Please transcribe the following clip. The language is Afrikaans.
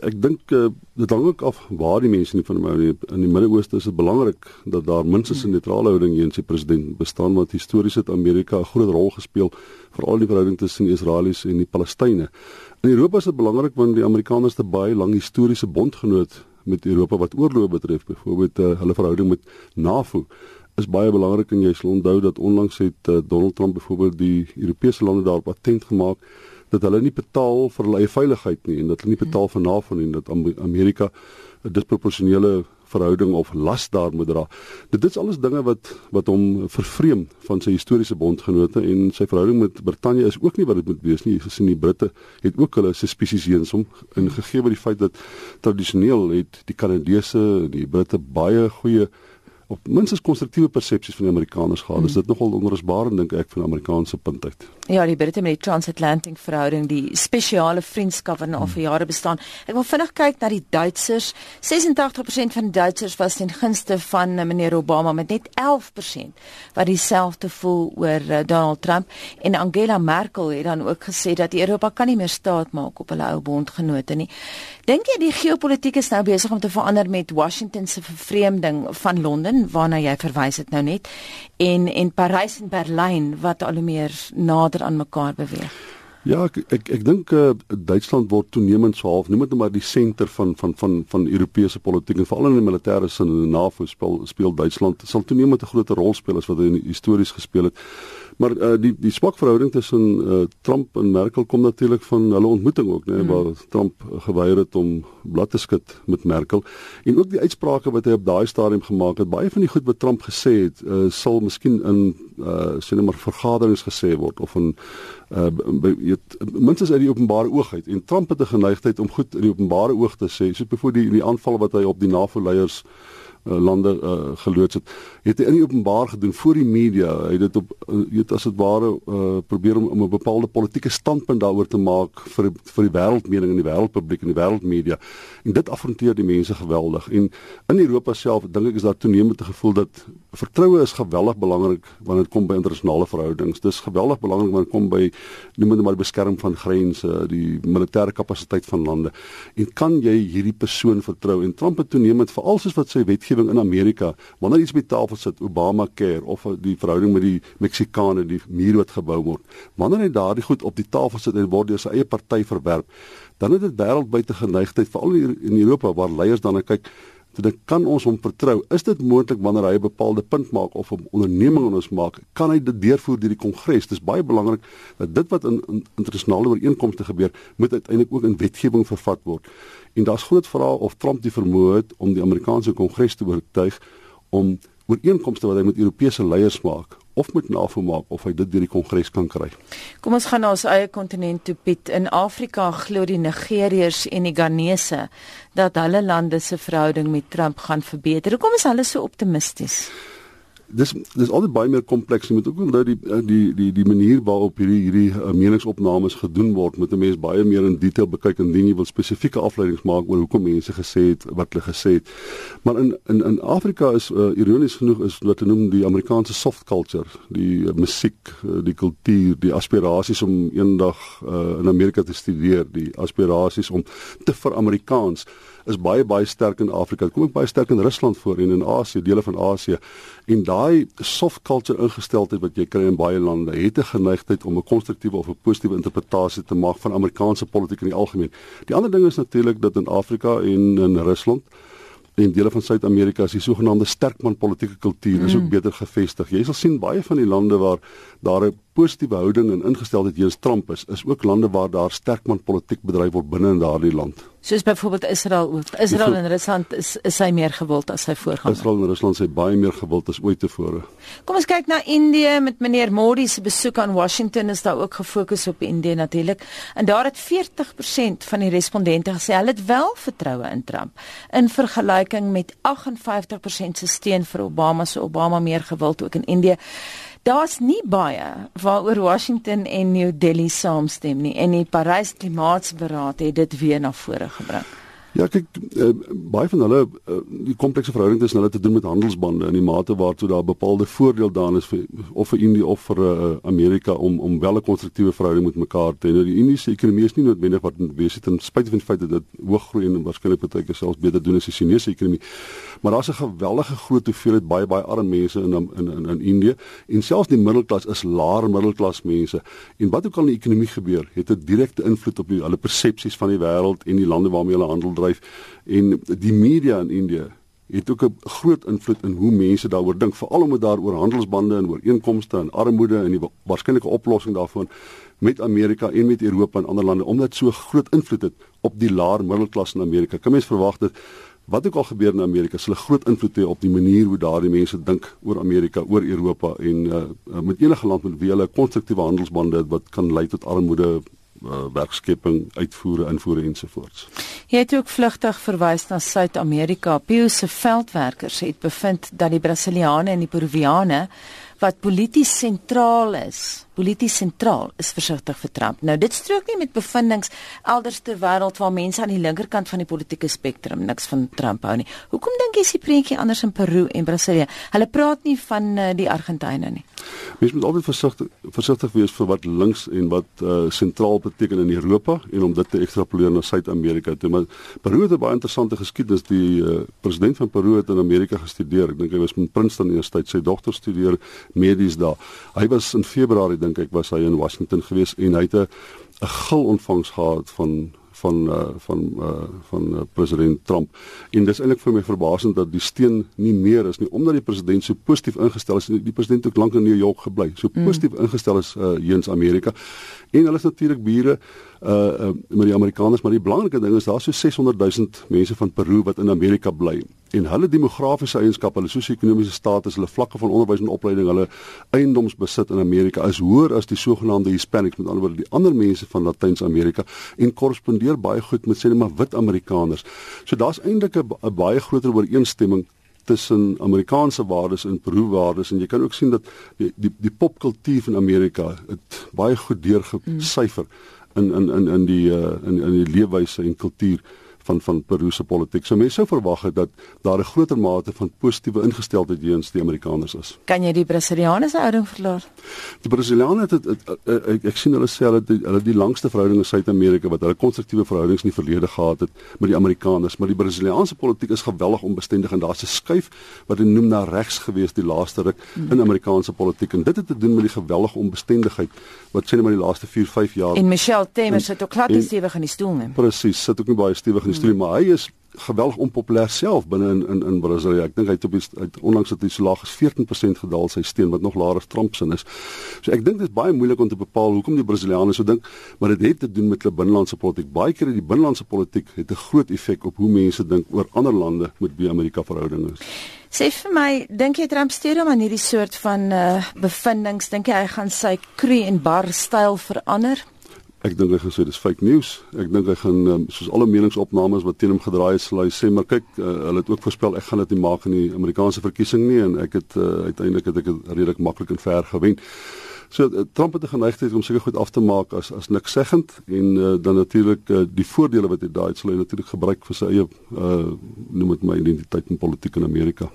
Ek dink uh, dit hang ook af waar die mense in die in die Midde-Ooste is dit belangrik dat daar minstens 'n neutrale houding teen sy president bestaan want histories het Amerika 'n groot rol gespeel veral in die verhouding tussen Israelies en die Palestynë. In Europa is dit belangrik want die Amerikaners het baie lang historiese bondgenoot met Europa wat oorloë betref, byvoorbeeld uh, hulle verhouding met NAVO is baie belangrik en jy sal onthou dat onlangs het uh, Donald Trump byvoorbeeld die Europese lande daar patent gemaak dat hulle nie betaal vir hulle veiligheid nie en dat hulle nie betaal vir NAVO nie en dat Amerika 'n disproporsionele verhouding of las daar moet dra. Dit is alles dinge wat wat hom vervreem van sy historiese bondgenote en sy verhouding met Brittanje is ook nie wat dit moet wees nie. Gesien die Britte het ook hulle suspicious eens om in gegee met die feit dat tradisioneel het die Kanadese en die Britte baie goeie op minstens konstruktiewe persepsies van die Amerikaners gehad. Mm. Is dit nogal onrusbaar dink ek van die Amerikaanse punt uit? Ja, die Britte met die transatlantic verhouding, die spesiale vriendskap wat al vir jare bestaan. Ek wil vinnig kyk na die Duitsers. 86% van die Duitsers was ten gunste van uh, meneer Obama met net 11% wat dieselfde voel oor uh, Donald Trump en Angela Merkel het dan ook gesê dat Europa kan nie meer staat maak op hulle ou bondgenote nie. Dink jy die geopolitiek is nou besig om te verander met Washington se vervreemding van Londen waarna jy verwys het nou net en en Parys en Berlyn wat al hoe meer nader aan mekaar beweeg. Ja, ek ek, ek dink uh, Duitsland word toenemend so half, noem dit nou maar die senter van van van van Europese politiek en veral in die militêre sin in die NAVO speel speel Duitsland sal toenemend 'n groter rol speel as wat hy histories gespeel het. Maar uh, die die swak verhouding tussen uh, Trump en Merkel kom natuurlik van hulle ontmoeting ook, né, nee, mm. waar Trump geweier het om blad te skud met Merkel en ook die uitsprake wat hy op daai stadium gemaak het. Baie van die goed wat Trump gesê het, uh, sal miskien in uh sien maar vergaderings gesê word of in uh weet minstens uit die openbare oog uit. En Trump het 'n geneigtheid om goed in die openbare oog te sê, soos byvoorbeeld die die aanval wat hy op die NAVO-leiers uh, lande uh, geloods het. Het hy in die openbaar gedoen voor die media hy het dit op uh, weet as dit ware uh, probeer om, om 'n bepaalde politieke standpunt daaroor te maak vir vir die wêreldmening en die wêreldpubliek en die wêreldmedia en dit afronteer die mense geweldig. En in Europa self dink ek is daar toenemende gevoel dat vertroue is geweldig belangrik wanneer dit kom by internasionale verhoudings. Dis geweldig belangrik wanneer dit kom by noem dit maar beskerm van grense die militêre kapasiteit van lande. En kan jy hierdie persoon vertrou? En Trump het toenemend veral soos wat sy wet wetgewing in Amerika wanneer iets by tafel sit Obamacare of die verhouding met die Meksikane die muur wat gebou word wanneer hy daardie goed op die tafel sit en word deur sy eie party verwerp dan het dit wêreldwyd 'n geneigtheid veral in Europa waar leiers dan kyk So dit kan ons hom vertrou. Is dit moontlik wanneer hy 'n bepaalde punt maak of 'n onderneming aan ons maak, kan hy dit deurvoer deur die kongres? Dis baie belangrik dat dit wat in, in internasionale ooreenkomste gebeur, moet uiteindelik ook in wetgewing vervat word. En daar's groot vrae of Trump die vermoë het om die Amerikaanse kongres te oortuig om ooreenkomste wat hy met Europese leiers maak of met NAVO maak of hy dit deur die kongres kan kry. Kom ons gaan na ons eie kontinent toe Piet. In Afrika glo die Nigeriërs en die Ghanese dat hulle lande se verhouding met Trump gaan verbeter. Hoekom is hulle so optimisties? Dis dis altyd baie meer kompleks. Jy moet ook onthou die die die die manier waarop hierdie hierdie uh, meningsopnames gedoen word, moet 'n mens baie meer in detail bekyk indien jy wil spesifieke afleidings maak oor hoekom mense gesê het wat hulle gesê het. Maar in in in Afrika is uh, ironies genoeg is wat hulle noem die Amerikaanse soft culture, die uh, musiek, uh, die kultuur, die aspirasies om eendag uh, in Amerika te studeer, die aspirasies om te vir Amerikaans is baie baie sterk in Afrika. Dit kom ook baie sterk in Rusland voor en in Asië, dele van Asië. En daai soft culture ingesteldheid wat jy kry in baie lande, het 'n geneigtheid om 'n konstruktiewe of 'n positiewe interpretasie te maak van Amerikaanse politiek in die algemeen. Die ander ding is natuurlik dat in Afrika en in Rusland en dele van Suid-Amerika is die sogenaamde sterkman politieke kultuur is ook mm. beter gevestig. Jy sal sien baie van die lande waar daar 'n positiewe houding en ingesteldheid teenoor Trump is, is ook lande waar daar sterkman politiek bedryf word binne in daardie land. Soos byvoorbeeld Israel ook. Israel en Rusland is is hy meer gewild as sy voorganger. Israel en Rusland sê baie meer gewild as ooit tevore. Kom ons kyk na Indië met meneer Modi se besoek aan Washington is daar ook gefokus op Indië natuurlik. En daar het 40% van die respondente gesê hulle het wel vertroue in Trump in vergelyking met 58% se steun vir Obama se Obama meer gewild ook in Indië. Daar's nie baie waaroor Washington en New Delhi saamstem nie en die Parys Klimaatsberaad het dit weer na vore gebring. Ja, kyk, uh, baie van hulle uh, die komplekse verhouding tussen hulle te doen met handelsbande in die mate waartoe daar bepaalde voordeel daan is vir of vir Indië of vir uh, Amerika om om wel 'n konstruktiewe verhouding met mekaar te hê. Nou die Indiese ekonomie is nie noodwendig wat wees het ten spyte van die feit dat dit hoog groei en waarskynlik baie keer selfs beter doen as die Chinese ekonomie. Maar daar's 'n geweldige groot hoeveelheid baie baie arm mense in in in, in Indië en selfs die middelklas is laer middelklas mense. En wat ook al in die ekonomie gebeur, het 'n direkte invloed op die hulle persepsies van die wêreld en die lande waarmee hulle handel dryf en die media in Indië het ook 'n groot invloed in hoe mense daaroor dink veral omdat daar oor handelsbande en ooreenkomste en armoede en die waarskynlike oplossing daarvan met Amerika en met Europa en ander lande omdat so groot invloed het op die laer middelklas in Amerika. Kan mens verwag dat wat ook al gebeur in Amerika sal 'n groot invloed hê op die manier hoe daardie mense dink oor Amerika, oor Europa en uh, met enige land met wie hulle konstruktiewe handelsbande het wat kan lei tot armoede, uh, werkskepping, uitvoere, invoere ensovoorts. Jy het ook vlugtig verwys na Suid-Amerika. Pew se veldwerkers het bevind dat die Brasiliane en die Peruviane wat polities sentraal is, polities sentraal is versigtig vir Trump. Nou dit strook nie met bevindinge elders ter wêreld waar mense aan die linkerkant van die politieke spektrum niks van Trump hou nie. Hoekom dink jy is die prentjie anders in Peru en Brasilië? Hulle praat nie van uh, die Argentynë nie. Mens moet altyd versigtig versigtig wees vir wat links en wat uh, sentraal beteken in Europa en om dit te ekstrapoleer na Suid-Amerika toe. Maar Peru het 'n baie interessante geskiedenis. Die uh, president van Peru het in Amerika gestudeer. Ek dink hy was met Princeton Universiteit. Sy dogter studeer medies daar. Hy was in Februarie dink ek was hy in Washington gewees en hy het 'n 'n gil ontvangs gehad van van uh, van uh, van uh, president Trump. En dis eintlik vir my verbasend dat die steun nie meer is nie omdat die president so positief ingestel is die president ook lank in New York gebly. So mm. positief mm. ingestel is uh, hier in Amerika. En hulle is natuurlik bure uh, uh met die Amerikaners, maar die belangrike ding is daar so 600 000 mense van Peru wat in Amerika bly. En hulle demografiese eienskappe, hulle sosio-ekonomiese status, hulle vlakke van onderwys en opleiding, hulle eiendomsbesit in Amerika is hoër as die sogenaamde Hispanics, met ander woorde die ander mense van Latyns-Amerika en korrespondeer baie goed met sê net maar wit Amerikaners. So daar's eintlik 'n baie groter ooreenstemming tussen Amerikaanse waardes en Peru waardes en jy kan ook sien dat die die, die popkultuur van Amerika het baie goed deurgesyfer. Mm in in in in die uh, in in die leefwyse en kultuur van van Peru se politiek. So mense sou verwag het dat daar 'n groter mate van positiewe ingesteldheid teenoor die Amerikaners is. Kan jy die Brasiliane se houding verklaar? Die Brasiliane het, het, het, het, ek, ek sien hulle sê hulle het hulle die langste verhouding in Suid-Amerika wat hulle konstruktiewe verhoudings in die verlede gehad het met die Amerikaners, maar die Brasiliaanse politiek is geweldig onbestendig en daar's 'n skuif wat hulle noem na regs gewees die laaste ruk in Amerikaanse politiek en dit het te doen met die geweldige onbestendigheid wat sê net maar die laaste 4, 5 jaar. En Michelle Temer sit ook glad nie stewig in die stoel nie. Presies, sit ook nie baie stewig in die stoel, maar hy is geweldig onpopulêr self binne in in in Brasilië. Ek dink hy het op die uit onlangs het hy so laag as 14% gedaal sy steun wat nog laer as Trump se is. So ek dink dit is baie moeilik om te bepaal hoekom die Brasiliane so dink, maar dit het te doen met hulle binnelandse politiek. Baie keer het die binnelandse politiek het 'n groot effek op hoe mense dink oor ander lande met wie Amerika verhoudinge is. Sê vir my, dink jy Trump stuur hom aan hierdie soort van uh bevindinge? Dink jy hy gaan sy kroeg en bar styl verander? Ek dink hy gesê dis fake news. Ek dink hy gaan um, soos alle meningsopnames wat teen hom gedraai is, hy sê maar kyk, uh, hulle het ook voorspel ek gaan dit nie maak in die Amerikaanse verkiesing nie en ek het uh, uiteindelik het ek dit redelik maklik en ver gewen. So uh, Trump het 'n geneigtheid om seker goed af te maak as as niks seggend en uh, dan natuurlik uh, die voordele wat hy daai het sal hy natuurlik gebruik vir sy eie uh, noem dit my identiteit en politiek in Amerika.